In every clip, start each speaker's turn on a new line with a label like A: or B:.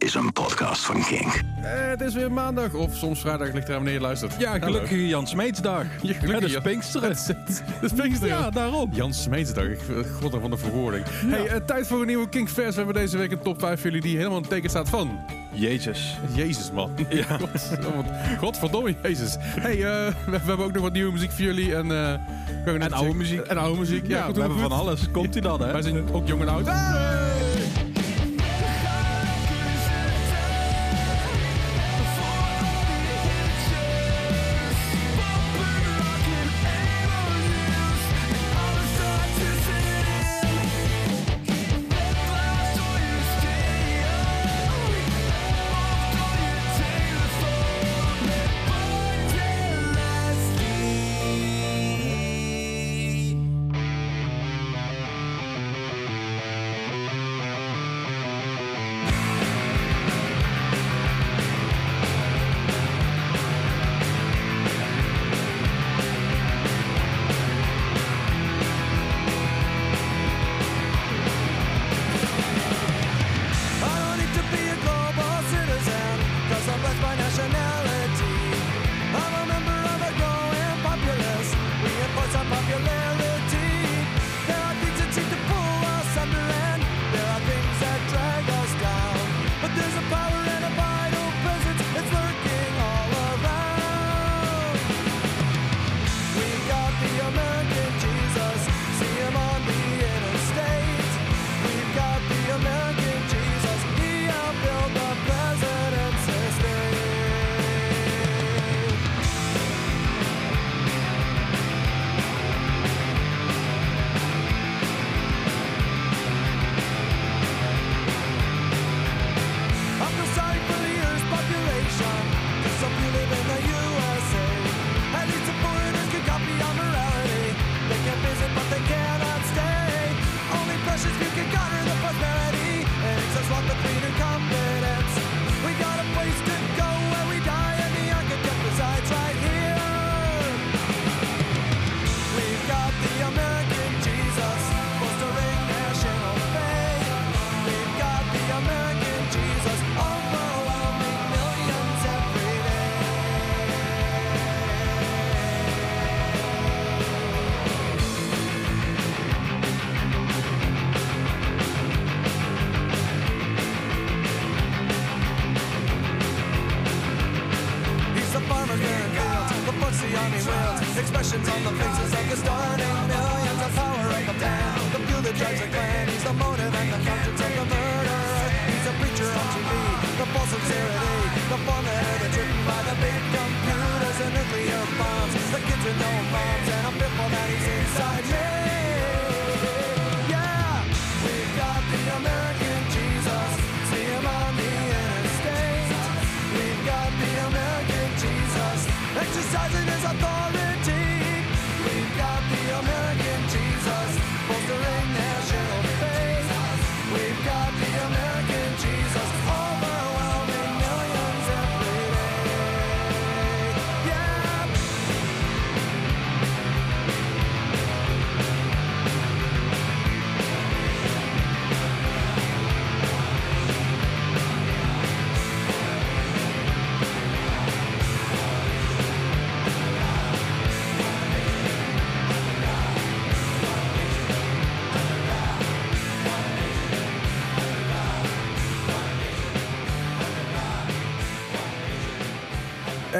A: is een podcast van King.
B: Eh, het is weer maandag of soms vrijdag ligt er wanneer je luistert.
C: Ja, gelukkige Jan Smeetsdag.
B: Ja, gelukkig,
C: dat is. Pinksteren.
B: Dat is Pinksteren.
C: Ja, daarom.
B: Jan Smeetsdag, ik god van de verwoording. Hey, eh, tijd voor een nieuwe King Fest. We hebben deze week een top 5 voor jullie die helemaal in het teken staat van...
C: Jezus.
B: Jezus, man. Ja. God, godverdomme, Jezus. Hey, eh, we, we hebben ook nog wat nieuwe muziek voor jullie. En, eh,
C: En oude muziek.
B: En oude muziek. Ja,
C: Ja,
B: goed,
C: we
B: goed,
C: hebben van alles. Komt hij dan, hè?
B: Wij zijn ook jong en oud.
D: I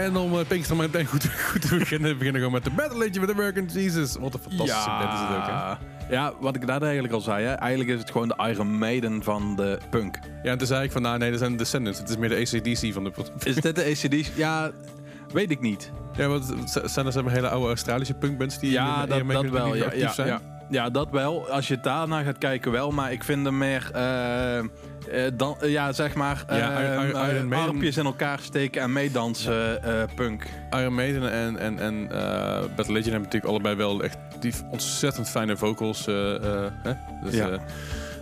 B: En om uh, Pinkster meteen goed, goed te beginnen, beginnen we gewoon met de Battle Legendje met American Jesus. Wat een fantastische band is het ook, hè?
C: Ja, wat ik daar eigenlijk al zei. Hè. Eigenlijk is het gewoon de Iron Maiden van de punk.
B: Ja, en toen zei ik van, nou nee, dat zijn de Descendants. Het is meer de ACDC van de...
C: Is dit de ACDC? Ja, weet ik niet.
B: Ja, want zijn er zijn hele oude Australische punkbands die
C: Ja,
B: in
C: dat, wel. Ja,
B: actief
C: ja,
B: zijn.
C: ja. ja, dat wel. Als je daarna gaat kijken wel. Maar ik vind hem meer... eh, eh, dan, eh, ja, zeg maar...
B: Ja,
C: eh,
B: Iron- Iron
C: eh,
B: Maiden-
C: armpjes in elkaar steken en meedansen eh, punk.
B: Iron Maiden en, en, en Battle Legend hebben natuurlijk allebei wel echt die ontzettend fijne vocals. hè? Dus,
C: Ja.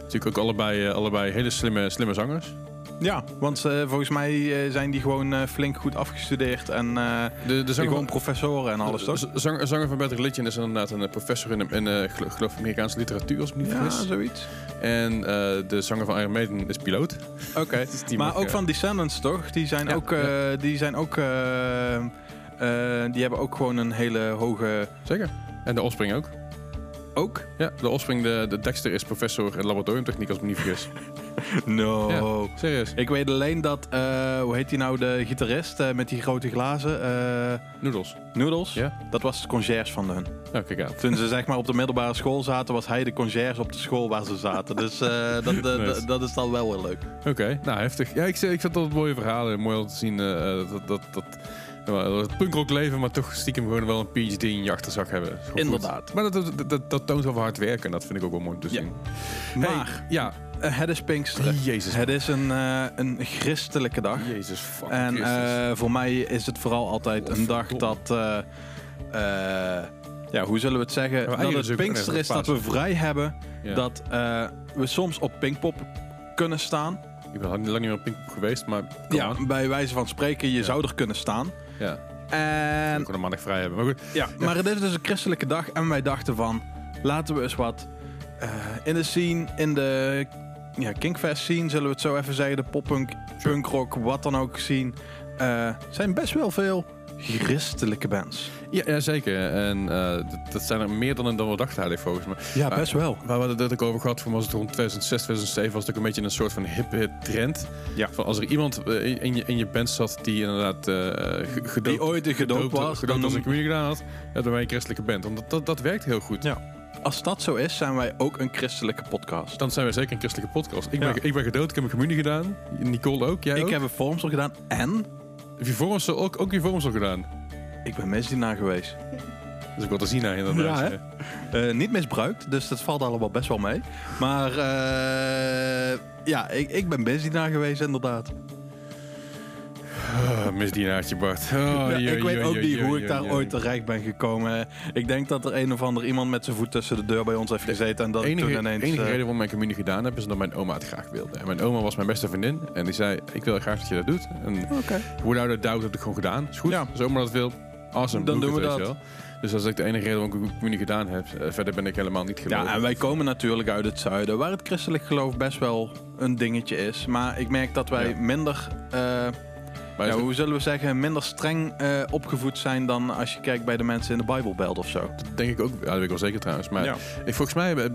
B: natuurlijk ook allebei, allebei hele slimme, slimme zangers.
C: Ja, want eh, volgens mij eh, zijn die gewoon eh, flink goed afgestudeerd. En
B: De, de zanger
C: gewoon
B: van,
C: professoren en alles, toch?
B: de zanger, zanger van Bad Religion is inderdaad een professor in, in gelo- geloof ik Amerikaanse literatuur, als ik me niet
C: Ja,
B: vergis.
C: zoiets.
B: En de zanger van Iron Maiden is piloot.
C: Oké,
B: Dus
C: maar
B: mag,
C: ook van Descendants, toch? Die zijn
B: Ja,
C: ook... Die zijn ook... die hebben ook gewoon een hele hoge...
B: Zeker. En de Offspring ook.
C: Ook?
B: Ja, de Offspring, de, de Dexter is professor in laboratoriumtechniek, als ik me niet vergis.
C: No.
B: Serieus.
C: Ik weet alleen dat... eh, hoe heet die nou, de gitarist eh, met die grote glazen? eh
B: Noodles.
C: Noodles?
B: Ja?
C: Dat was de conciërge van hun.
B: Oh, kijk aan.
C: Toen ze zeg maar op de middelbare school zaten, was hij de conciërge op de school waar ze zaten. Dus dat,
B: Nice.
C: dat- is dan wel weer leuk.
B: Oké, nou heftig. Ja, ik, ik vind dat mooie verhalen. Mooi om te zien dat, dat, dat, het punkrock leven, maar toch stiekem gewoon wel een PhD in je achterzak hebben.
C: Inderdaad.
B: goed. Maar dat, dat, dat, dat toont wel hard werken. en Dat vind ik ook wel mooi om te
C: Ja.
B: zien.
C: Maar
B: Hey, ja,
C: het is Pinksteren.
B: Jezus.
C: Het is een, eh, een christelijke dag.
B: Jezus, fuck
C: En eh, voor mij is het vooral altijd een dag dat... eh, eh, ja, hoe zullen we het zeggen? dat het Pinkster is dat we vrij hebben.
B: Ja.
C: Dat eh, we soms op Pinkpop kunnen staan.
B: Ik ben lang niet meer op Pinkpop geweest, maar
C: Ja,
B: aan.
C: bij wijze van spreken, je
B: Ja.
C: zou er kunnen staan.
B: Ja,
C: En
B: gewoon een maandag vrij hebben. Maar goed,
C: Ja, maar het is dus een christelijke dag en wij dachten van, laten we eens wat eh, in de scene, in de ja, Kinkfest scene, zullen we het zo even zeggen, de poppunk, punkrock, wat dan ook zien, eh, zijn best wel veel christelijke bands.
B: ja, ja zeker. En eh, dat, dat zijn er meer dan, dan we dachten eigenlijk volgens mij.
C: Ja,
B: Maar-
C: best wel.
B: Waar we het ook over gehad, van was het rond 2006, 2007, was het ook een beetje een soort van hippe trend.
C: Ja.
B: Van als er iemand eh, in, in je, in je band zat die inderdaad eh, ge- gedoopt,
C: Die ooit een gedoopt was,
B: gedoopt
C: dan
B: als een communie gedaan had, dan ben je een christelijke band. Want dat, dat, dat werkt heel goed.
C: Ja. Als dat zo is, zijn wij ook een christelijke podcast.
B: Dan zijn wij zeker een christelijke podcast. Ik,
C: Ja.
B: ben, ik ben gedoopt, ik heb een communie gedaan. Nicole ook, jij
C: Ik
B: ook?
C: heb een vormsel gedaan en
B: Heb je vormsel ook, ook je vormsel gedaan?
C: ik ben misdienaar geweest.
B: Dus ik wil te zien naar inderdaad.
C: Ja, hè? Eh, niet misbruikt, dus dat valt allemaal best wel mee. Maar eh, ja, ik, ik ben misdienaar geweest inderdaad.
B: Misdienaartje Bart. Oh,
C: Ja, ik weet ook niet hoe ik daar
B: jee.
C: ooit terecht ben gekomen. Ik denk dat er een of ander iemand met zijn voet tussen de deur bij ons heeft gezeten. En dat
B: De
C: ik
B: enige,
C: toen ineens...
B: enige
C: eh,
B: reden waarom mijn communie gedaan heb, is omdat mijn oma het graag wilde. En mijn oma was mijn beste vriendin. En die zei, ik wil graag dat je dat doet. En
C: Oké.
B: without a doubt heb ik gewoon gedaan. Is goed.
C: Ja.
B: Als oma dat wil, awesome.
C: Dan
B: doe ik
C: doen we dat.
B: wel. Dus dat is ook de enige reden waarom ik een communie gedaan heb. Eh, verder ben ik helemaal niet geloven.
C: Ja, en wij komen natuurlijk uit het zuiden, waar het christelijk geloof best wel een dingetje is. Maar ik merk dat wij
B: Ja.
C: minder, eh,
B: Maar
C: ja, hoe zullen we zeggen, minder streng eh, opgevoed zijn dan als je kijkt bij de mensen in de Bijbelbelt of zo.
B: dat denk ik ook. Ja, dat weet ik wel zeker trouwens. Maar
C: Ja.
B: ik, volgens mij eh, eh,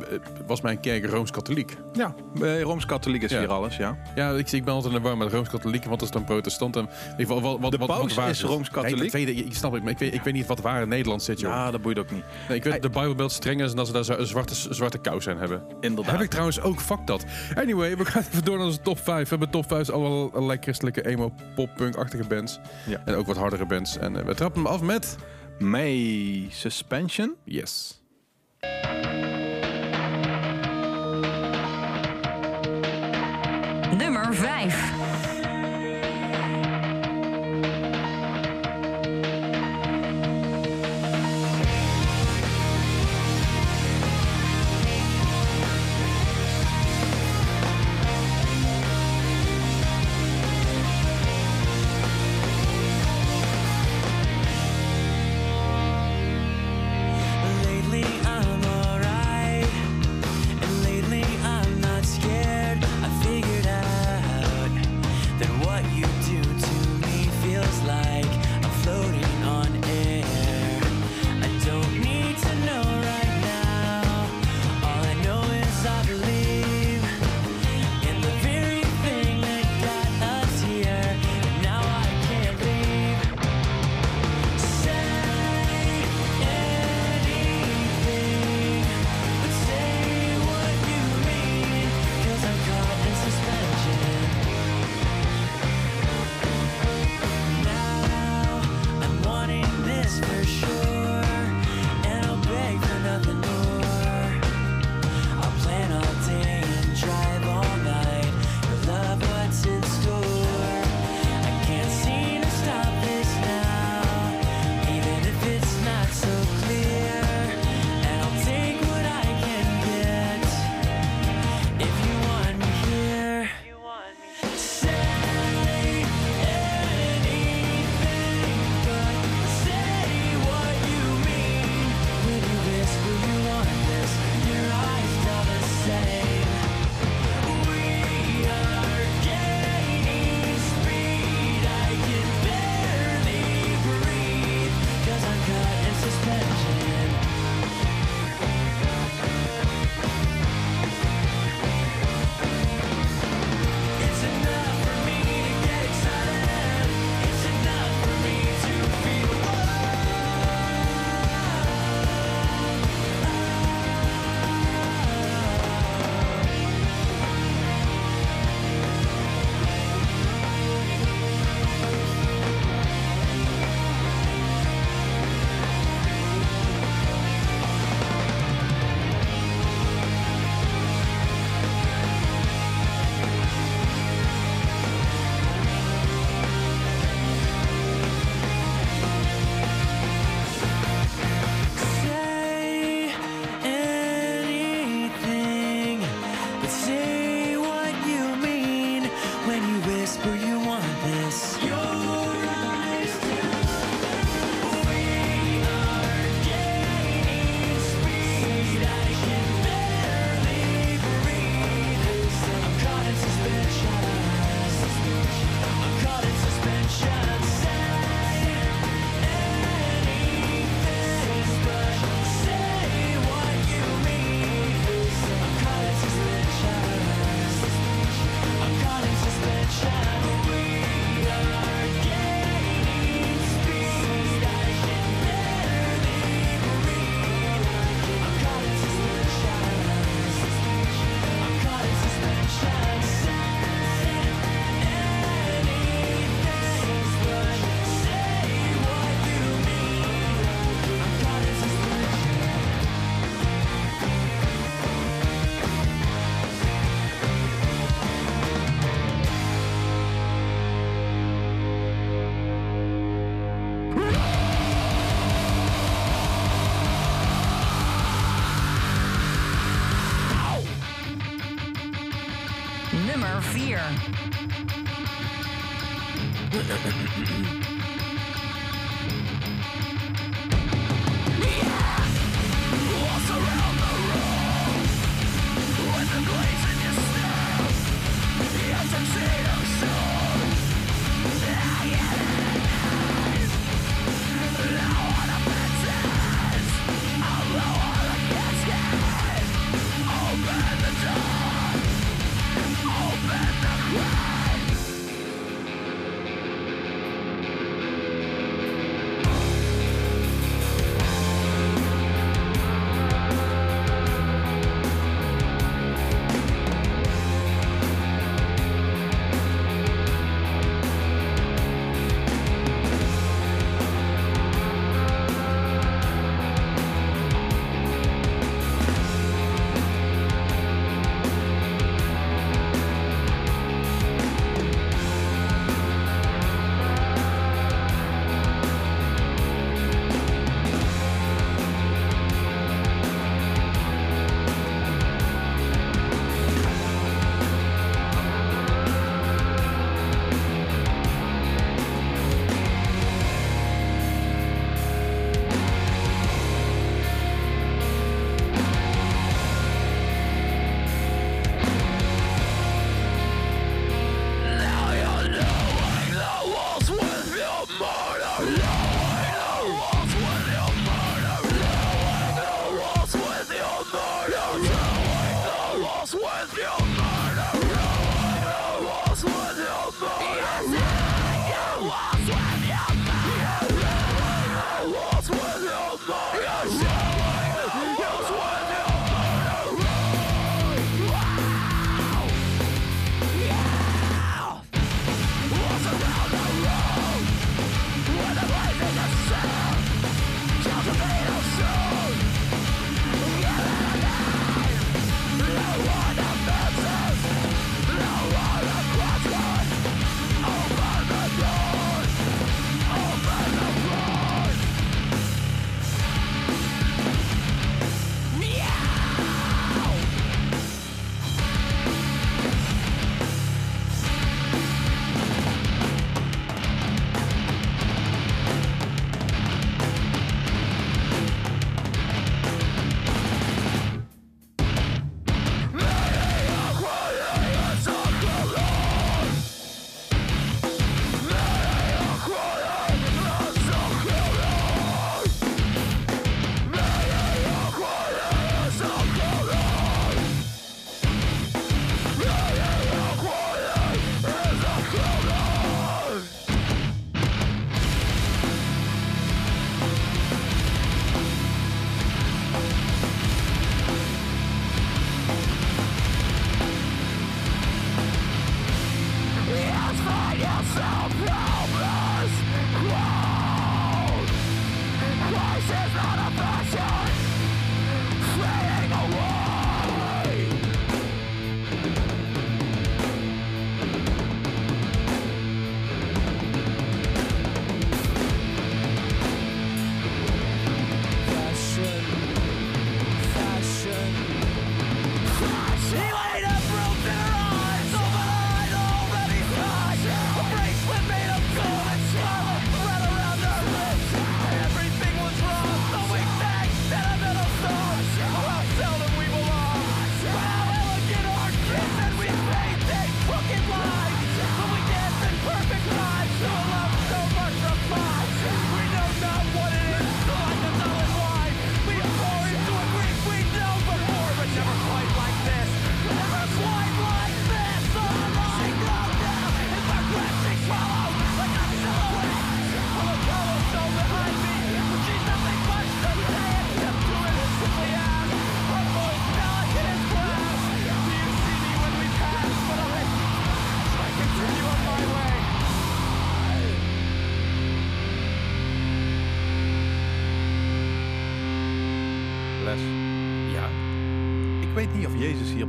B: was mijn kerk Rooms-Katholiek.
C: Ja, Rooms-Katholiek is hier alles, ja.
B: Ja, ik, ik ben altijd in de war met Rooms-Katholiek. Wat is dan protestant? En, geval, wat, wat,
C: De
B: wat,
C: paus
B: wat waar
C: is. Rooms-Katholiek.
B: Nee, dat ik, ik snap het, maar ik weet, ik weet niet wat waar in Nederland zit, joh.
C: Ja, dat boeit ook niet.
B: Nee, ik weet dat de Bijbelbeeld streng is en dat ze daar een zwarte, zwarte kous aan hebben.
C: Inderdaad.
B: Heb ik trouwens ook, fuck dat. Anyway, we gaan even door naar onze top 5. We hebben top 5 allemaal allerlei christelijke emo, pop, punk-achtige bands.
C: Ja.
B: En ook wat hardere bands. En eh, we trappen hem af met...
C: May Suspension.
B: Yes.
E: Nummer 5.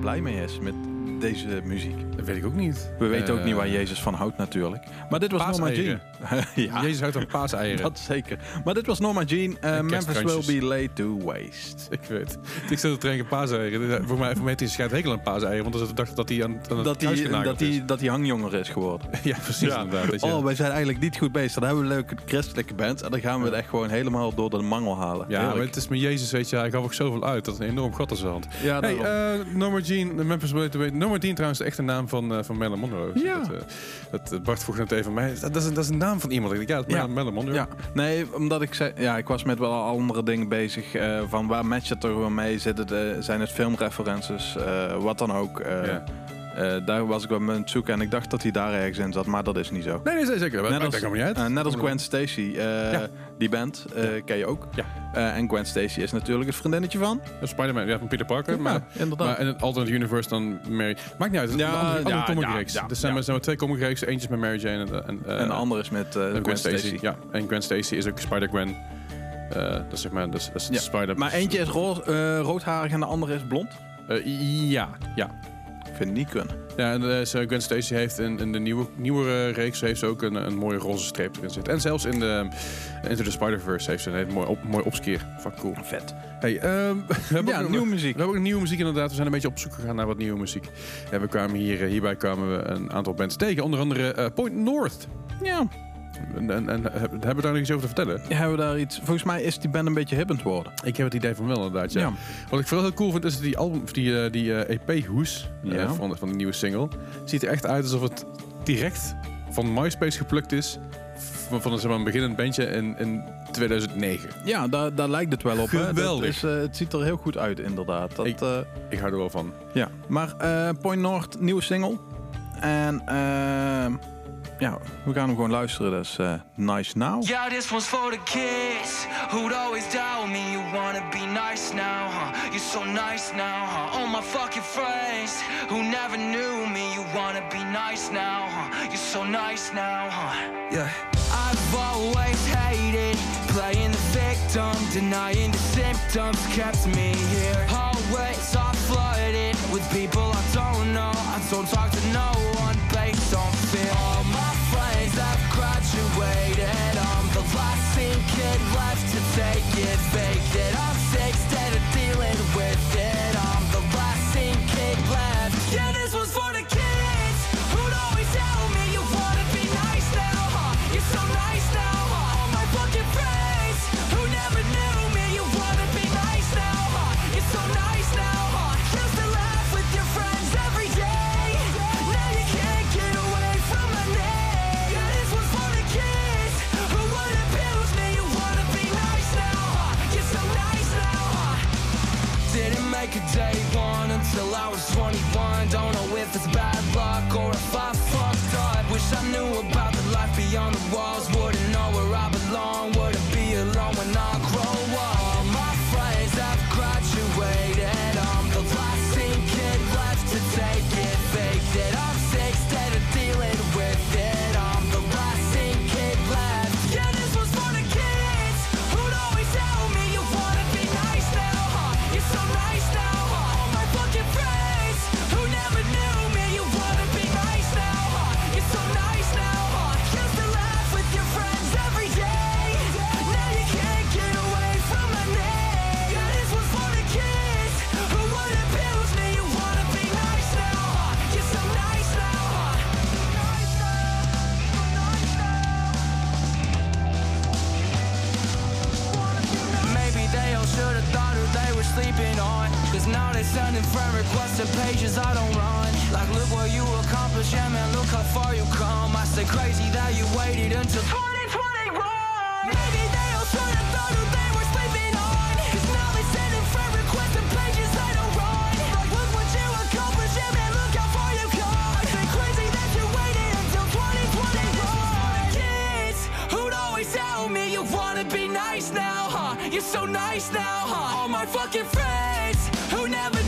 C: Blij mee is met deze muziek.
B: Dat weet ik ook niet.
C: We weten ook
B: Eh,
C: niet waar Jezus van houdt natuurlijk. Maar dit was Norma Jean. ja,
B: Jezus houdt van paaseieren.
C: dat zeker. Maar dit was Norma Jean. eh, Memphis will be laid to waste.
B: Ik weet. Ik zat te drinken paaseieren. Voor mij, voor mij heeft hij een schijt hekel aan paaseieren. Want ze dachten dat hij aan, aan het
C: Dat hij dat
B: is.
C: die, dat die hangjonger is geworden.
B: Ja, precies inderdaad. je.
C: Oh, wij zijn eigenlijk niet goed bezig. Dan hebben we een leuke christelijke band. En dan gaan we het echt gewoon helemaal door de mangel halen.
B: ja, maar het is met Jezus, weet je. Hij gaf ook zoveel uit. Dat is een enorm gat aan zijn hand.
C: ja,
B: Hey, eh Norma Jean, Memphis Blade to Wait. Norma Jean trouwens de echte naam van, eh van Marilyn Monroe.
C: Ja.
B: Dat, dat, Bart vroeg net even mij. Dat, dat, is, een- dat is een naam van iemand. Ik denk, ja,
C: Ja.
B: Marilyn Monroe.
C: Ja, nee, omdat ik zei, ja, ik was met wel andere dingen bezig. eh, van waar matcht het er wel mee? Zitten de, zijn het filmreferences? eh, wat dan ook. eh,
B: Ja.
C: Eh, daar was ik wel mee aan het zoeken en ik dacht dat hij daar ergens in zat, maar dat is niet zo.
B: Nee, nee, zeker. Dat
C: Net als,
B: niet uit.
C: eh, net als Gwen Stacy, eh,
B: Ja.
C: die band, eh, ken je ook.
B: Ja.
C: Eh, en Gwen Stacy is natuurlijk het vriendinnetje van.
B: Spider-Man, ja, van Peter Parker. Maar,
C: inderdaad.
B: maar in het alternate universe dan Mary... Maakt niet uit. Het is
C: Ja,
B: een andere, andere comic reeks. er zijn, maar, twee comic reeksen. Eentje is met Mary Jane en, en, eh,
C: en de andere is met eh,
B: en
C: Gwen, Stacy.
B: Ja, en Gwen Stacy is ook Spider-Gwen. Eh, dat is zeg maar, dat is, dat is
C: Ja,
B: Spider...
C: Maar eentje is rood, eh, roodharig en de andere is blond.
B: Eh, ja, ja.
C: Ik vind het niet kunnen.
B: Ja, en eh, Gwen Stacy heeft in, in de nieuwe, nieuwere reeks heeft ze ook een, een mooie roze streep erin zitten. En zelfs in de Into the Spider-Verse heeft ze een hele mooi, op, mooi opskeer. Fuck cool.
C: Vet.
B: Hey, ehm, we hebben
C: Ja,
B: ook
C: nieuwe
B: We
C: muziek.
B: hebben ook nieuwe muziek inderdaad. We zijn een beetje op zoek gegaan naar wat nieuwe muziek. En we kwamen hier, eh, hierbij kwamen we een aantal bands tegen. Onder andere eh, Point North.
C: Ja.
B: En, en, en eh, hebben we daar nog iets over te vertellen?
C: Hebben we daar iets... Volgens mij is die band een beetje hippend worden.
B: Ik heb het idee van wel inderdaad, ja. Wat ik vooral heel cool vind is die album, die, eh, die eh, EP-hoes
C: Ja.
B: van, van de nieuwe single. Ziet er echt uit alsof het direct van MySpace geplukt is. Van, van een, zeg maar, een beginnend bandje in, in 2009.
C: Ja, daar, daar lijkt het wel op.
B: Geweldig.
C: is, eh, het ziet er heel goed uit, inderdaad. Dat,
B: Ik-
C: eh,
B: Ik hou er wel van.
C: ja. Maar eh, Point North, nieuwe single. En ja, we gaan hem gewoon luisteren. Dat is eh, Nice Now.
F: Yeah, this one's for the kids who'd always doubt me. You wanna be nice now, huh? You're so nice now, huh? All my fucking friends who never knew me. You wanna be nice now, huh? You're so nice now, huh? Yeah. I've always hated playing the victim, denying the symptoms kept me here. Always I flooded with people I don't know. I don't talk to no Now they sending friend requests to pages I don't run. Like, look what you accomplished, yeah, man, look how far you come. I say crazy that you waited until 2021. Maybe they all should have thought who they were sleeping on. Cause now they sending friend requests to pages I don't run. Like, look what you accomplished, yeah, man, look how far you come. I say crazy that you waited until 2021. Kids who'd always tell me you wanna be nice now, huh? You're so nice now, huh? All my fucking friends never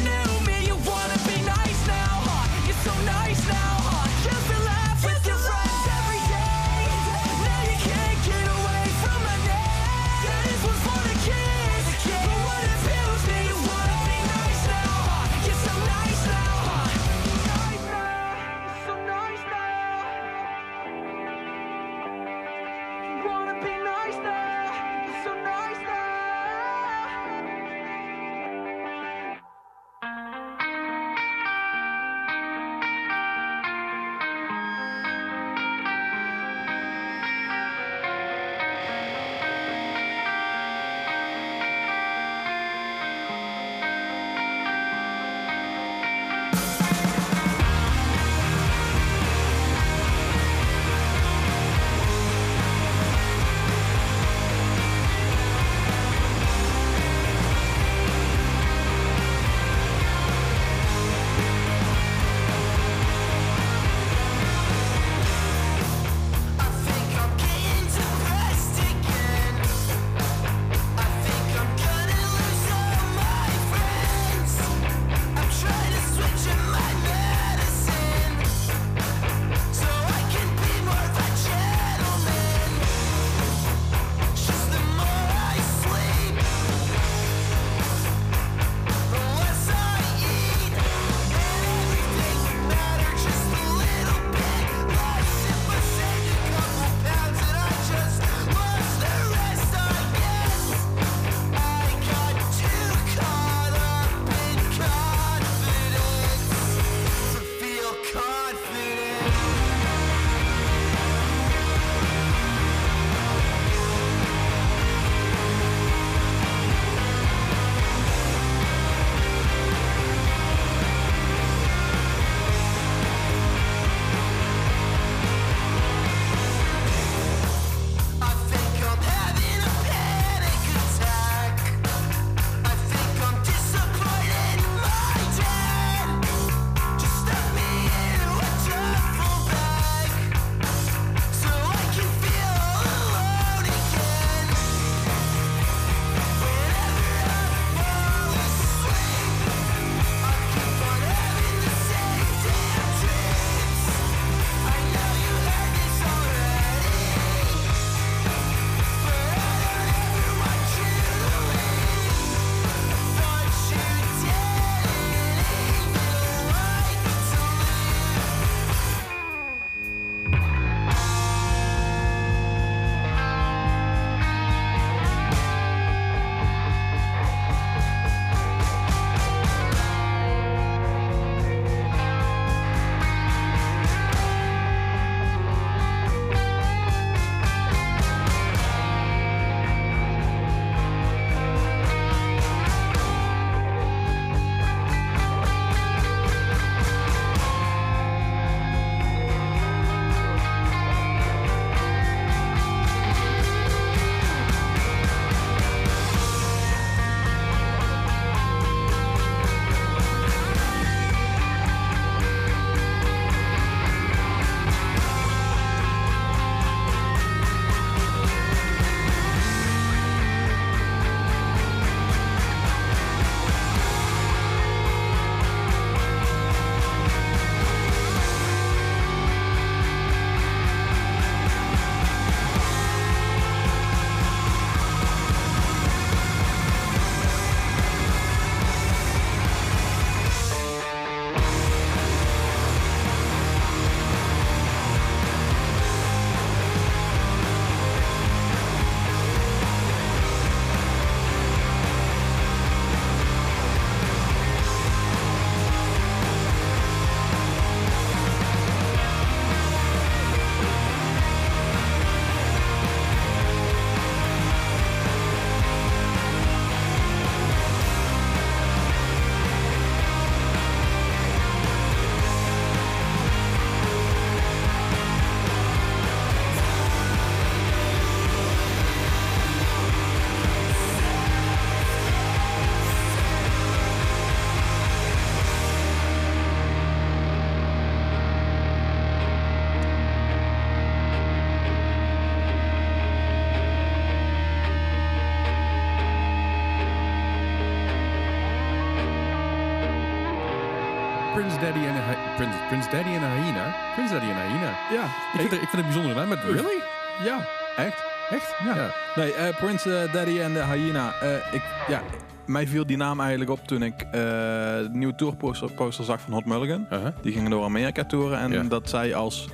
B: Prince, Prince Daddy en hyena. Prince Daddy en hyena.
C: Ja,
B: Ik vind, het, ik vind het een bijzondere naam. Met really?
C: ja, echt.
B: Echt?
C: Ja. Nee, eh, Prince eh, Daddy en de Hyena. eh, ik, ja, mij viel die naam eigenlijk op toen ik eh, de nieuwe tourposter poster zag van Hot Mulligan.
B: Uh-huh.
C: Die gingen door Amerika toeren en
B: Ja.
C: dat zij als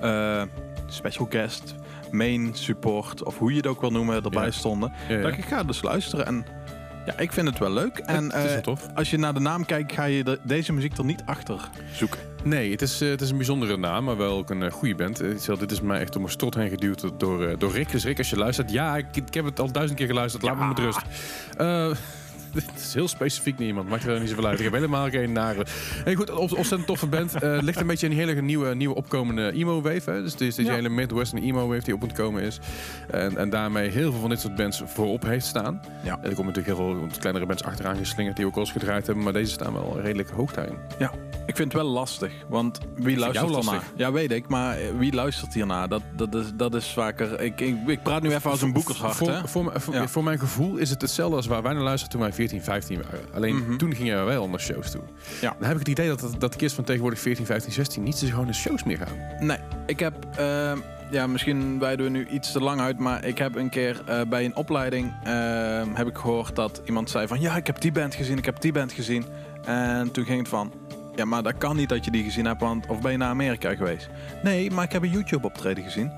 C: eh, special guest, main support of hoe je het ook wil noemen, erbij
B: Ja.
C: stonden.
B: Ja, ja.
C: Dat ik ga dus luisteren en ja, ik vind het wel leuk. En
B: het is wel
C: eh,
B: tof.
C: als je naar de naam kijkt, ga je de- deze muziek er niet achter zoeken.
B: Nee, het is, eh, het is een bijzondere naam, maar wel ook een eh, goede band. Dit is mij echt door mijn strot heen geduwd door, door Rick. Dus Rick, als je luistert, ja, ik, ik heb het al duizend keer geluisterd. Laat me met rust. Eh, Dit is heel specifiek naar iemand. Maakt er niet zoveel uit. Ik heb helemaal geen nare. Hey, goed, ontzettend toffe band. Eh ligt een beetje die hele nieuwe, nieuwe opkomende emo-wave. hè. Dus het is deze
C: Ja.
B: hele Midwestern emo-wave die op moet komen is. En, en daarmee heel veel van dit soort bands voorop heeft staan.
C: Ja.
B: En er komen natuurlijk heel veel kleinere bands achteraan geslingerd die ook al eens gedraaid hebben. Maar deze staan wel redelijk hoog daarin.
C: Ja, ik vind het wel lastig. Want wie luistert
B: lastig.
C: Ja, weet ik. Maar eh, wie luistert hiernaar? Dat, dat, is, dat is vaker... Ik, ik, ik praat nu even als een boekershart,
B: Voor,
C: hè?
B: voor, voor,
C: Ja.
B: voor mijn gevoel is het hetzelfde als waar wij naar luisterden toen wij 14, 15 waren. Alleen
C: Mhm.
B: toen gingen we wel naar shows toe.
C: Ja.
B: Dan heb ik het idee dat, dat, de kids van tegenwoordig 14, 15, 16 niet zo gewoon naar shows meer gaan.
C: Nee, ik heb... eh, ja, misschien wijden we nu iets te lang uit. Maar ik heb een keer eh, bij een opleiding... eh, heb ik gehoord dat iemand zei van... Ja, ik heb die band gezien, ik heb die band gezien. En toen ging het van... Ja, maar dat kan niet dat je die gezien hebt, want... Of ben je naar Amerika geweest? Nee, maar ik heb een YouTube-optreden gezien.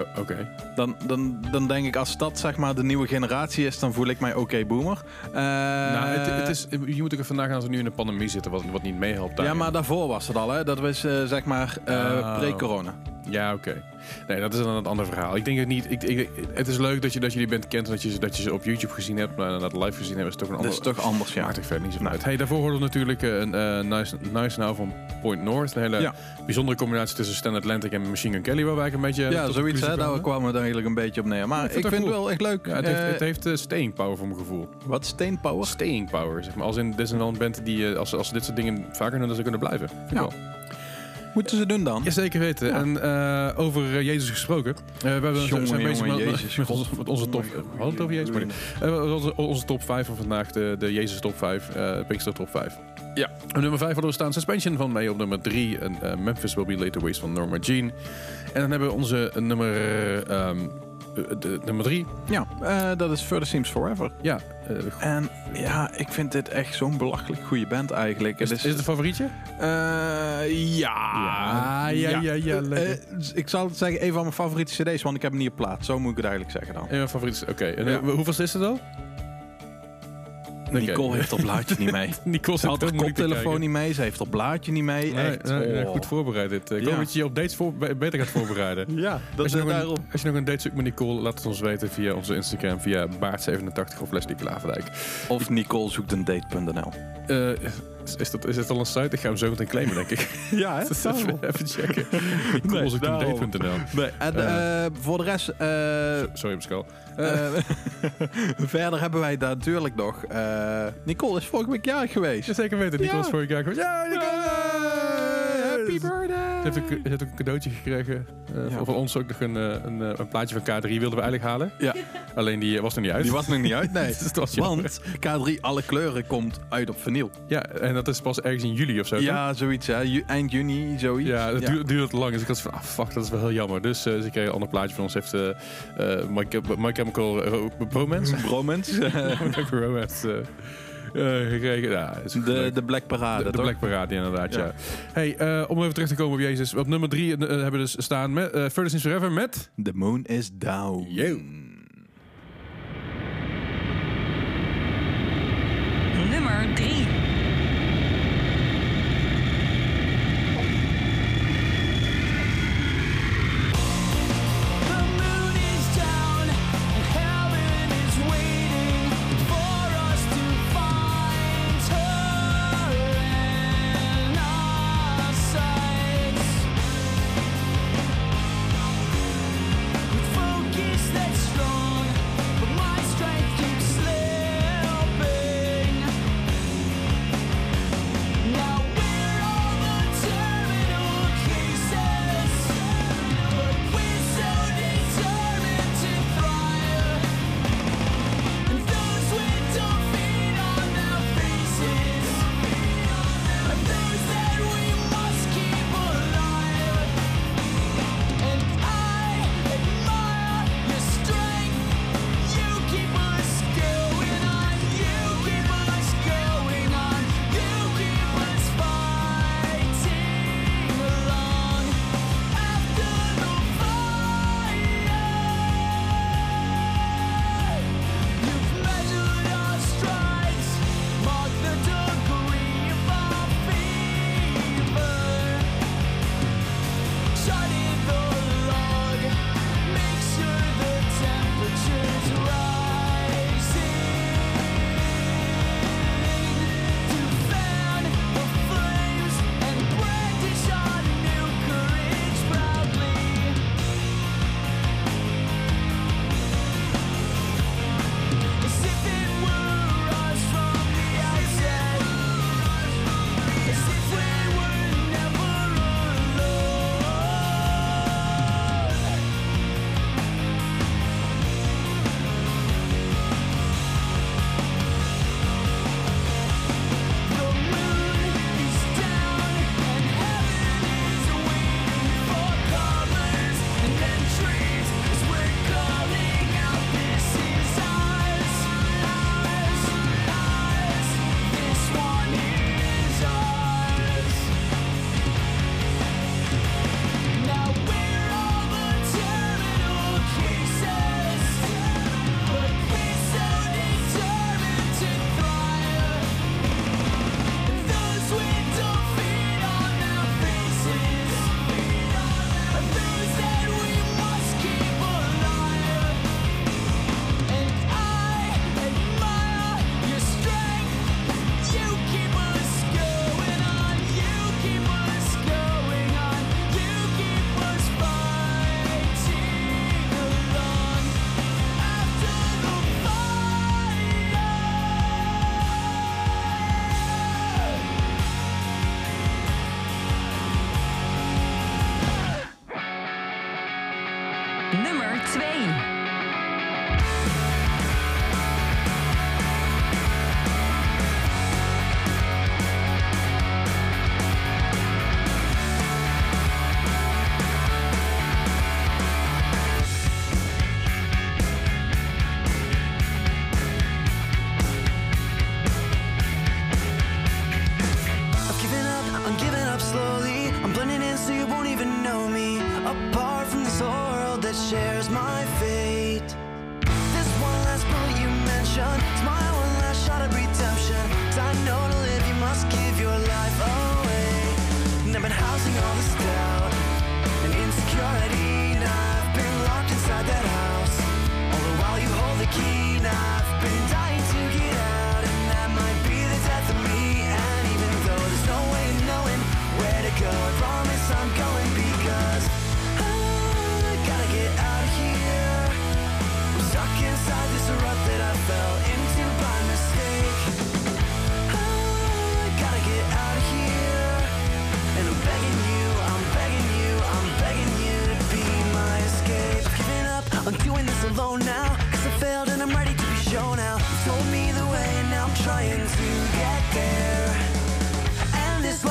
B: Oh, Oké.
C: Dan, dan, dan denk ik, als dat zeg maar de nieuwe generatie is, dan voel ik mij oké boomer. Eh,
B: nou, het, het is, je moet ook nagaan als we nu in een pandemie zitten, wat, wat niet meehelpt
C: ja, maar daarvoor was het al, hè? Dat was eh, zeg maar eh,
B: Oh.
C: pre-corona.
B: Ja, oké. Nee, dat is dan een ander verhaal. Ik denk het niet. Ik, ik, het is leuk dat je, dat je die band kent en dat je, ze- dat je ze op YouTube gezien hebt. Maar dat live gezien hebben is toch een
C: Dat
B: ander.
C: is toch anders, ja.
B: Maakt er verder niet zo
C: Nee.
B: uit. Hey, daarvoor hoorden we natuurlijk eh, een eh, nice, nice Now van Point North. Een hele
C: Ja.
B: bijzondere combinatie tussen Stan Atlantic en Machine Gun Kelly. Waar wij een beetje.
C: Ja, zoiets, hè? Daar
B: kwamen.
C: we dan eigenlijk een beetje op neer. Maar
B: ik
C: ik
B: vind
C: vind,
B: het
C: wel echt leuk.
B: Ja, het heeft,
C: Eh,
B: het heeft staying power voor mijn gevoel.
C: Wat? Steenpower?
B: Staying power, zeg maar. Als in, dit is wel een band die, als, als ze dit soort dingen vaker doen, dat ze kunnen blijven. Vind ik
C: Ja.
B: wel.
C: Moeten ze doen dan?
B: Ja, zeker weten.
C: Ja.
B: En eh, over eh, Jezus gesproken. Eh, we hebben
C: Jongen,
B: zijn bezig met,
C: Jezus,
B: met onze, met onze top. We hadden het over Jezus. Eh, onze, onze top 5 van vandaag, de, de Jezus top 5, eh Pinkster top 5.
C: Ja.
B: Op nummer 5 hadden we staan Suspension van mij op nummer 3. En eh, Memphis Will Be Later Waste van Norma Jean. En dan hebben we onze nummer, ehm, eh, de, nummer 3.
C: Ja, eh, dat is Further Seems Forever.
B: Ja, eh,
C: En ja, ik vind dit echt zo'n belachelijk goede band eigenlijk.
B: is, is het een favorietje?
C: Eh, ja.
B: Ja, ja, ja.
C: Eh, ik zal het zeggen, een van mijn favoriete cd's, want ik heb hem niet op plaat. Zo moet ik het eigenlijk zeggen dan.
B: En mijn favoriet is- Oké,
C: Ja.
B: eh, hoeveel is het al?
C: Nicole heeft er blaadje niet mee.
B: Nicole
C: Ze
B: zit
C: had haar koptelefoon niet mee, ze heeft er blaadje niet mee.
B: Nee,
C: echt.
B: nee, nee,
C: oh.
B: goed voorbereid dit. Ik hoop dat je je op dates voor, be- beter gaat voorbereiden.
C: Ja, dat
B: Als je,
C: is
B: nog
C: daarom.
B: een, als je nog een date zoekt met Nicole, laat het ons weten via onze Instagram, via Baart87 of Leslie Klaverdijk.
C: Of Nicole zoekt een date.nl.
B: Eh, is, dat, is dat al een site? Ik ga hem zo meteen claimen, denk ik.
C: Ja, hè?
B: even, even checken. Nicole
C: Nee. Nee, en
B: Eh.
C: eh, voor de rest,
B: Sorry, Pascal.
C: verder hebben wij daar natuurlijk nog. Nicole is vorige week jarig geweest.
B: Ja, zeker weten. Nicole
C: Ja.
B: is vorig jaar gewoon... Ja, Nicole!
C: Happy birthday!
B: Ze heeft ook een cadeautje gekregen. eh,
C: Ja.
B: Van ons ook nog een, eh, een, eh, een plaatje van K3 wilden we eigenlijk halen.
C: Ja,
B: Alleen die was er niet uit.
C: die was nog niet uit, nee.
B: Dus.
C: Want K3 Alle Kleuren komt uit op vinyl.
B: Ja, en dat is pas ergens in juli of zo. toch?
C: Ja, zoiets hè. Eind juni, zoiets.
B: Ja, dat duurde, duurde te lang. Dus ik had van, ah fuck, dat is wel heel jammer. Dus ze kreeg een ander plaatje van ons. Heeft eh, My, My Chemical Ro- Romance.
C: Bromance.
B: My Chemical Romance gekregen. Ja, is
C: de, de Black Parade,
B: de, de
C: toch?
B: Black Parade, inderdaad, ja.
C: Ja.
B: Hey, eh, om even terug te komen op Jezus. Op nummer drie eh, hebben we dus staan met eh Further Since Forever met...
C: The moon is down.
B: Yo.
E: Nummer 3.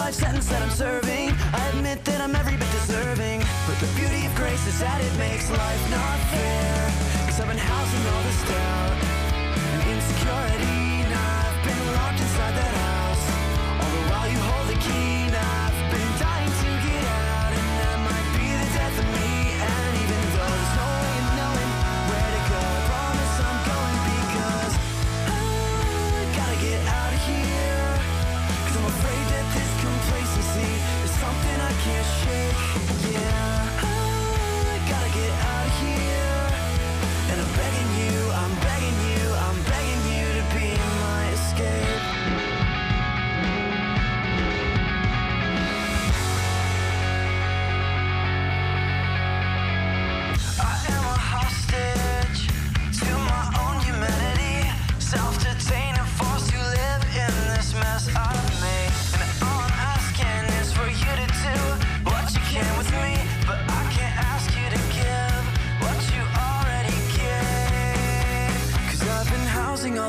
E: Life sentence that I'm serving, I admit that I'm every bit deserving. But the beauty of grace is that it makes life not fair. Cause I've been housing all this doubt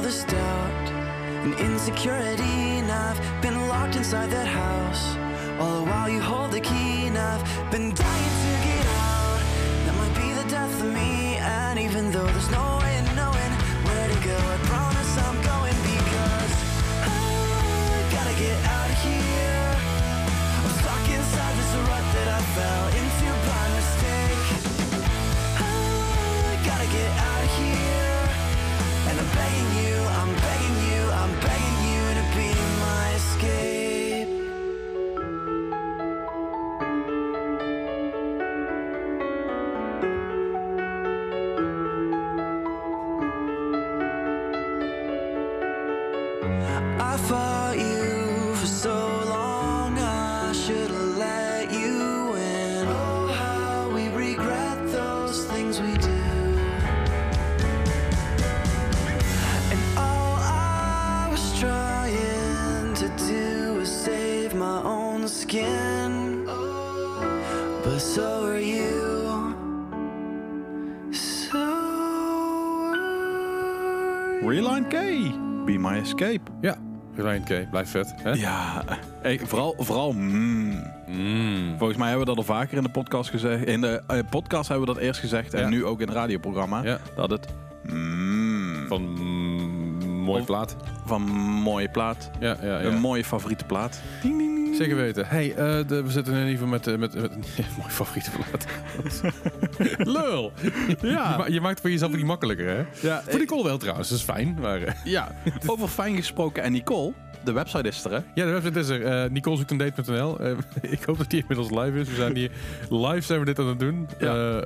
E: all this doubt and insecurity, and I've been locked inside that house. All the while you hold the key, and I've been dying to get out. That might be the death of me, and even though there's no way of knowing where to go, I promise I'm going because I gotta get out of here. I'm stuck inside this rut that I fell into Escape.
B: Ja, Ryan K. Blijft vet. Hè?
C: Ja, hey, vooral, vooral mm.
B: Mm.
C: Volgens mij hebben we dat al vaker in de podcast gezegd. In de eh, podcast hebben we dat eerst gezegd. En
B: Ja.
C: nu ook in het radioprogramma.
B: Ja.
C: Dat het mm,
B: Van mm, mooi
C: Of-
B: plaat.
C: van mooie plaat.
B: Ja, ja, ja.
C: Een mooie favoriete plaat. Ding, ding.
B: Zeker weten. Hey, de- we zitten in ieder geval met... eh, met, met mooi favoriete plaat. Lul.
C: Ja.
B: Je, ma- je maakt het voor jezelf niet makkelijker, hè?
C: Ja,
B: Voor Nicole wel trouwens, dat is fijn. Maar, eh,
C: ja, over fijn gesproken. En Nicole, de website is er, hè?
B: ja, de website is er. eh Nicole zoekt een date.nl. Ik hoop dat die inmiddels live is. We zijn hier live zijn we dit aan het doen.
C: Ja.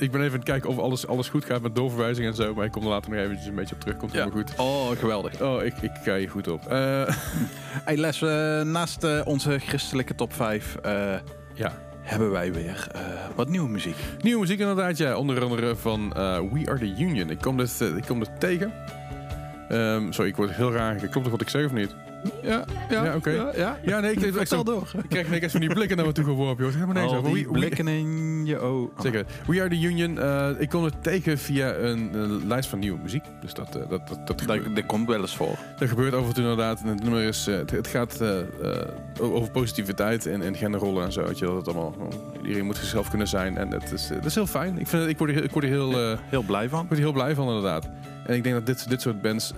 B: Ik ben even aan het kijken of alles, alles goed gaat met doorverwijzing en zo. Maar ik kom er later nog eventjes een beetje op terug. Komt helemaal goed.
C: Oh, geweldig.
B: Oh, ik, ik ga hier goed op. Eh,
C: Hey Les, eh, naast eh, onze christelijke top 5 eh,
B: ja.
C: hebben wij weer eh, wat nieuwe muziek.
B: Nieuwe muziek inderdaad, ja. Onder andere van eh, We Are The Union. Ik kom dit, eh, ik kom dit tegen. Ehm, sorry, ik word heel raar. Klopt toch wat ik zeg of niet?
C: Ja, ja,
B: Ja, oké.
C: Ja, ja.
B: Ja, nee, ik, ik,
C: door.
B: ik krijg ineens van die blikken naar me toe geworpen, joh. Helemaal niks
C: Al
B: over.
C: die
B: We- we-
C: blikken in je oog.
B: Zeker. We Are The Union. eh, ik kom het tegen via een lijst van nieuwe muziek. Dus dat, eh, dat, dat, dat, gebeurt,
C: Dat, dat komt wel eens voor.
B: dat gebeurt af en toe inderdaad. En het nummer is... eh, het, het gaat eh, eh, over positiviteit en, en genderrollen en zo. Weet je, dat het allemaal... oh, iedereen moet zichzelf kunnen zijn. En het is, dat is heel fijn. Ik, vind ik, word er, ik word er heel...
C: Heel blij van.
B: ik word er heel blij van, inderdaad. En ik denk dat dit, dit soort bands...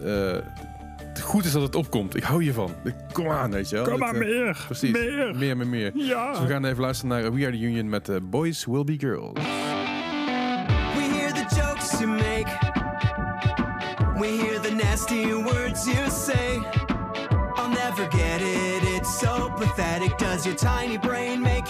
B: het goed is dat het opkomt. Ik hou hiervan. Kom aan, weet je wel.
C: Kom maar
B: eh,
C: meer.
B: Precies.
C: Meer.
B: Meer, meer, meer.
C: Ja.
B: Dus we gaan even luisteren naar We Are The Union met eh, Boys Will Be Girls.
G: We hear the jokes you make. We hear the nasty words you say. I'll never get it, it's so pathetic. Does your tiny brain make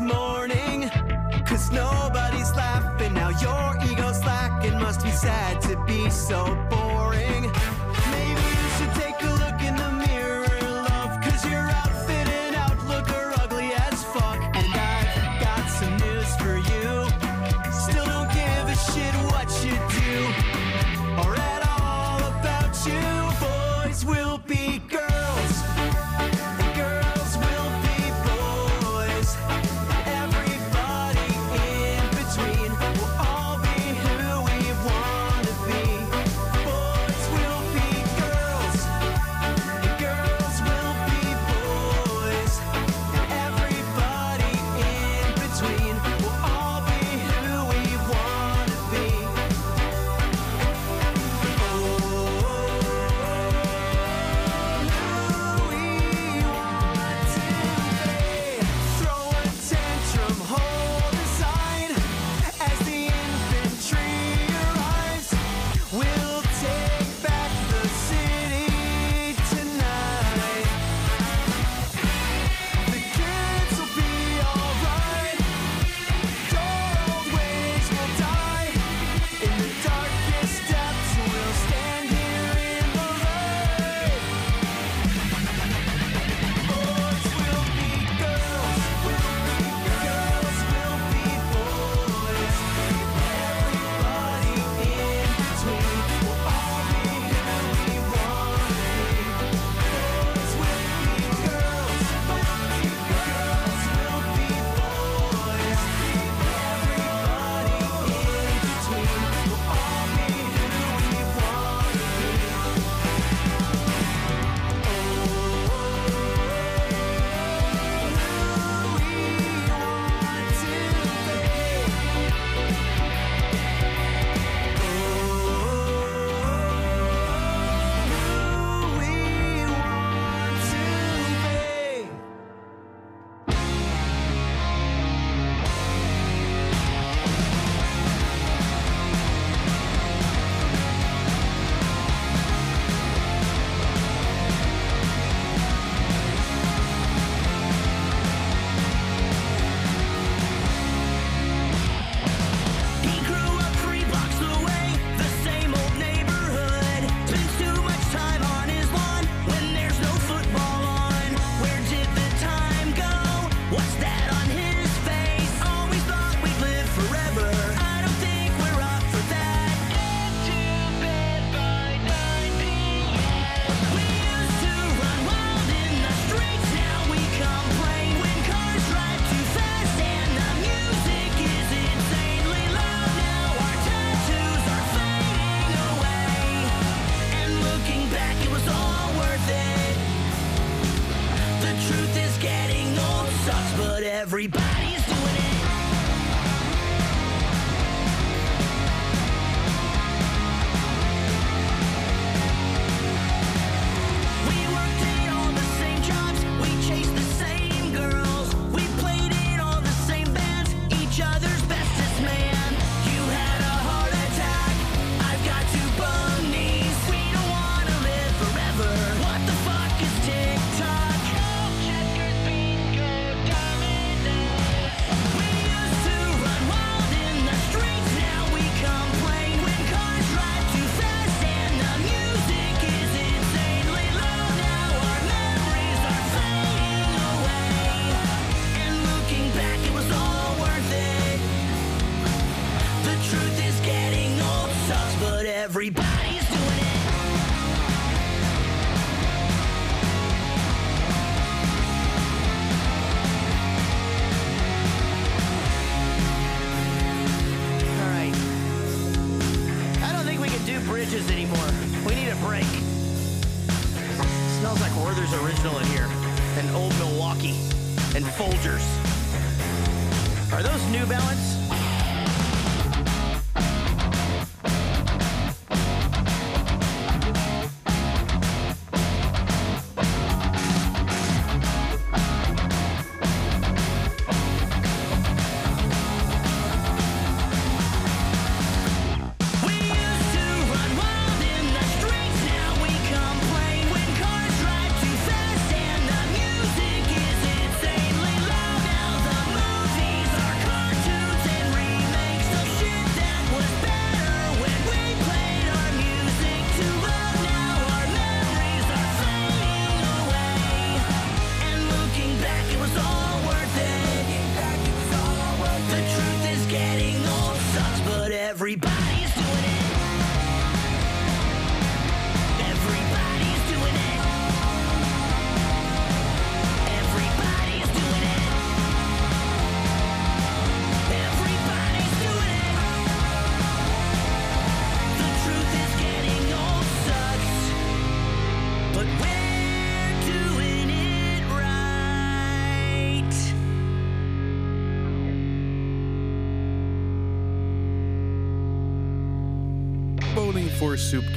G: morning? Cause nobody's laughing now, your ego's lacking. Must be sad to be so boring.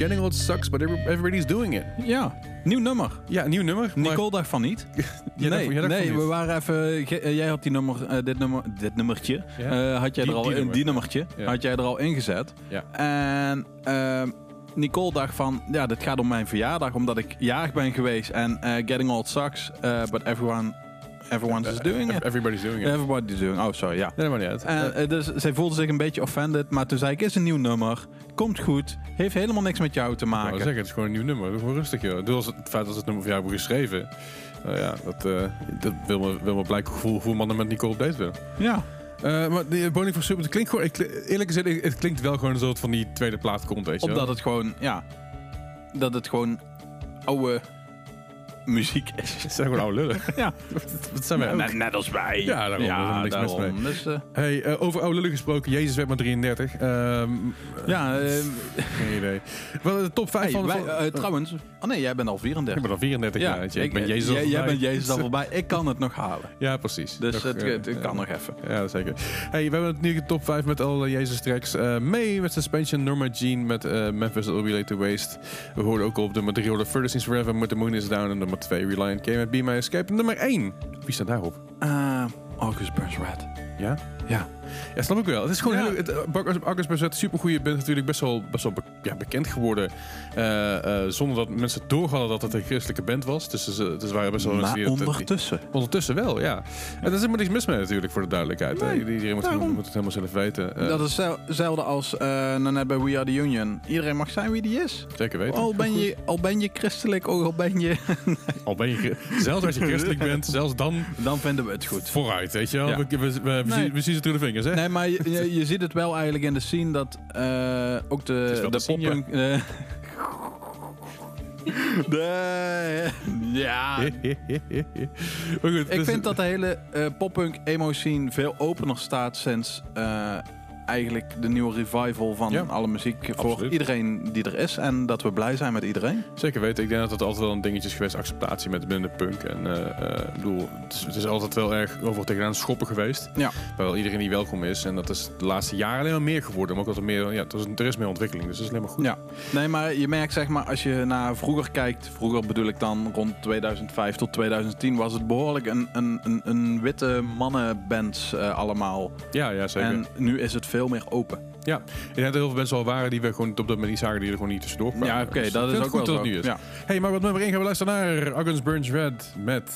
H: Getting old sucks, but
B: every- everybody's doing it.
C: Ja, nieuw nummer.
B: Ja, nieuw nummer. maar-
C: Nicole dacht van niet. Nee, nee we waren even. eh, jij had die nummer, eh, dit nummer, dit nummertje.
B: Ja.
C: eh, had jij
B: Die-
C: er al
B: die nummer.
C: die nummertje,
B: Ja.
C: had jij er al ingezet.
B: Ja.
C: En ehm, Nicole dacht van, ja, dit gaat om mijn verjaardag, omdat ik jarig ben geweest. En getting old sucks, but everyone, everyone is doing it.
B: Everybody's doing it.
C: Everybody's doing. Oh, sorry, ja.
B: Nee, maar niet uit.
C: En, eh, dus zij voelde zich een beetje offended, maar toen zei ik, is een nieuw nummer, komt goed, heeft helemaal niks met jou te maken.
B: zeggen, het is gewoon een nieuw nummer. Doe gewoon rustig, joh. Doe als het, het feit dat het nummer voor jou hebben geschreven. Nou ja, dat, eh, dat wil, me, wil me blijken hoe, hoe mannen met Nicole op date willen.
C: Ja,
B: Eh, maar die Bowling for Soup, het klinkt gewoon... ik- Eerlijk gezegd, het klinkt wel gewoon een soort van die tweede plaat komt, weet je
C: omdat het gewoon, ja, dat het gewoon oude muziek is.
B: Het zijn gewoon oude lullen.
C: Ja,
B: Dat zijn wij ook.
C: net, net als wij.
B: Ja, daarom, helemaal niks mis
C: daarom. Dus, eh,
B: Hey, eh, over oude lullen gesproken. Jezus werd maar 33. Ehm
C: ja, eh,
B: geen idee. Wel, de top 5
C: hey,
B: van...
C: wij,
B: van-
C: eh, trouwens, oh nee, jij bent al
B: ik
C: 34.
B: ben al 34 jaar. je. Ik, ben Jezus al
C: jij, bent Jezus al voorbij. Ik kan het nog halen.
B: Ja, precies.
C: Dus
B: Nog,
C: het, het, het kan nog even.
B: Ja, zeker. Hey, we hebben nu de top 5 met alle Jezus tracks. May met Suspension, Norma Jean met Memphis Will Be Late to Waste. We hoorden ook al op 3 hoorden Further Since Forever met The Moon Is Down. En nummer 2 Reliant K met Be My Escape. En nummer 1. Wie staat daarop?
C: Eh, August Burns Red.
B: Ja?
C: Ja.
B: Ja, snap ik wel. Het is gewoon
C: Ja.
B: heel, het, eh, August- August Burns super goede band. Natuurlijk best wel, best wel be- ja, bekend geworden. eh, eh, zonder dat mensen doorhadden dat het een christelijke band was. Dus ze, ze waren best wel mensen
C: Maar
B: die het- die-
C: ondertussen.
B: Ondertussen wel, ja. En daar is helemaal niks mis mee natuurlijk, voor de duidelijkheid.
C: Nee.
B: Iedereen moet, moet het helemaal zelf weten.
C: Dat is zel- hetzelfde als net bij We Are The Union. Iedereen mag zijn wie die is.
B: Zeker weten.
C: Al ben je, al ben je christelijk, ook al ben je...
B: Al ben je, zelfs als je christelijk bent, zelfs dan
C: Dan vinden we het goed.
B: vooruit, weet je wel.
C: Ja.
B: We, we, we, we,
C: Nee.
B: zien, we zien ze door de vingers,
C: Nee, maar je, je, je ziet het wel eigenlijk in de scene dat eh, ook de, de poppunk... eh, de, ja,
B: maar goed,
C: ik
B: dus-
C: vind dat de hele eh poppunk emo scene veel opener staat sinds eigenlijk de nieuwe revival van
B: Ja,
C: alle muziek voor
B: absoluut.
C: iedereen die er is. En dat we blij zijn met iedereen.
B: Zeker weten. Ik denk dat het altijd wel een dingetje is geweest, acceptatie met binnen de punk. En eh, eh, ik bedoel, het is, het is altijd wel erg over tegenaan schoppen geweest.
C: Ja.
B: Waar iedereen die welkom is. En dat is de laatste jaren alleen maar meer geworden. Maar ook dat er meer, ja, er is, er is meer ontwikkeling. Dus dat is alleen maar goed.
C: Ja, nee, maar je merkt zeg maar als je naar vroeger kijkt, vroeger bedoel ik dan rond 2005 tot 2010, was het behoorlijk een, een, een, een witte mannenband eh, allemaal.
B: Ja, ja zeker.
C: En nu is het veel meer open.
B: Ja, ik denk dat er heel veel mensen al waren die we gewoon op dat moment niet zagen, die er gewoon niet tussendoor kwamen.
C: Ja, oké,
B: Dus
C: dat is ook
B: goed
C: wel
B: dat
C: zo.
B: het nu is.
C: Ja.
B: hey, maar wat nummer 1 gaan we luisteren naar August Burns Red met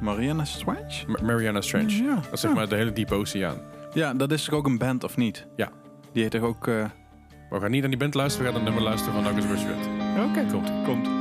C: Mariana Strange?
B: Ma- Mariana Strange.
C: Ja,
B: Dat is zeg
C: ja.
B: maar de hele diepe oceaan.
C: Ja, dat is toch ook een band of niet?
B: Ja.
C: Die heet toch ook... eh,
B: Maar we gaan niet naar die band luisteren, we gaan het nummer luisteren van August Burns Red.
C: Oké,
B: Komt.
C: komt.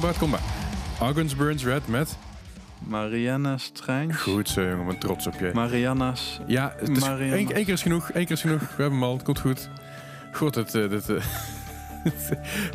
B: Kom maar. Argons Burns Red met...
C: Mariana Strange.
B: Goed zo, jongen. Ik ben trots op je.
C: Mariana's.
B: Ja, het is, één, één keer is genoeg. Één keer is genoeg. We hebben hem al. Het komt goed. Goed, het... eh, dit, eh,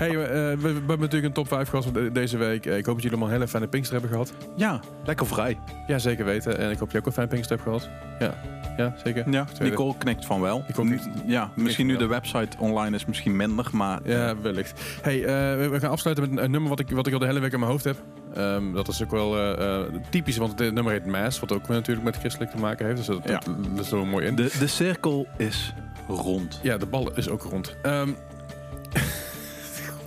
B: hey, eh, we, we hebben natuurlijk een top 5 gehad de- deze week. Eh, ik hoop dat jullie allemaal een hele fijne Pinkster hebben gehad.
C: Ja, lekker vrij.
B: Ja, zeker weten. En ik hoop dat je ook een fijn Pinkster hebt gehad. Ja, ja zeker.
C: Ja. Nicole knikt van wel.
B: Nicole knikt-
C: Ja, misschien nu de website online is misschien minder, maar...
B: Ja, wellicht. Hey, eh, we- gaan afsluiten met een, nummer wat ik, wat ik al de hele week in mijn hoofd heb. Ehm, dat is ook wel eh, eh, typisch, want het nummer heet Mass, wat ook weer natuurlijk met christelijk te maken heeft. Dus dat,
C: Ja.
B: dat, dat is er wel mooi in.
C: De, de cirkel is rond.
B: Ja, de bal is ook rond. Ehm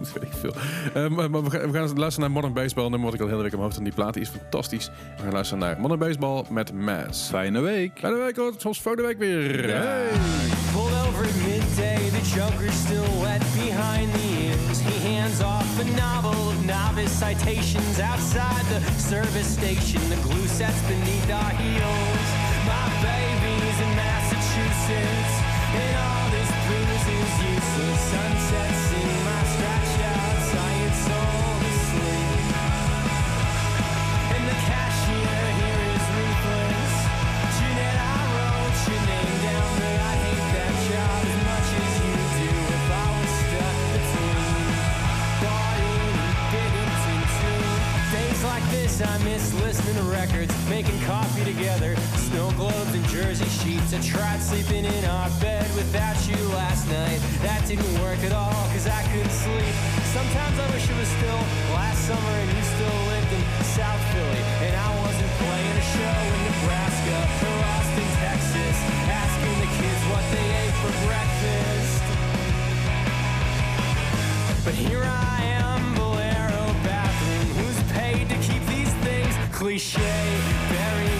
B: goed, weet ik veel. Ehm, maar maar we gaan, we gaan luisteren naar Modern Baseball, nummer wat ik al de hele week hoofd heb. Die plaat die is fantastisch. We gaan luisteren naar Modern Baseball met Mass.
C: Fijne week.
B: Fijne week, hoor. Tot volgende week weer. Hey.
F: Pulled over at midday, the joker's still wet behind the ears. He hands off a novel of novice citations outside the service station. The glue sets beneath our heels. My baby's in Massachusetts, and all this booze is useless. Sunset scene, I miss listening to records, making coffee together, snow globes and jersey sheets. I tried sleeping in our bed without you last night. That didn't work at all, cause I couldn't sleep. Sometimes I wish it was still last summer and you still lived in South Philly. And I wasn't playing a show in Nebraska or Austin, Texas, asking the kids what they ate for breakfast. But here I am, cliche, buried.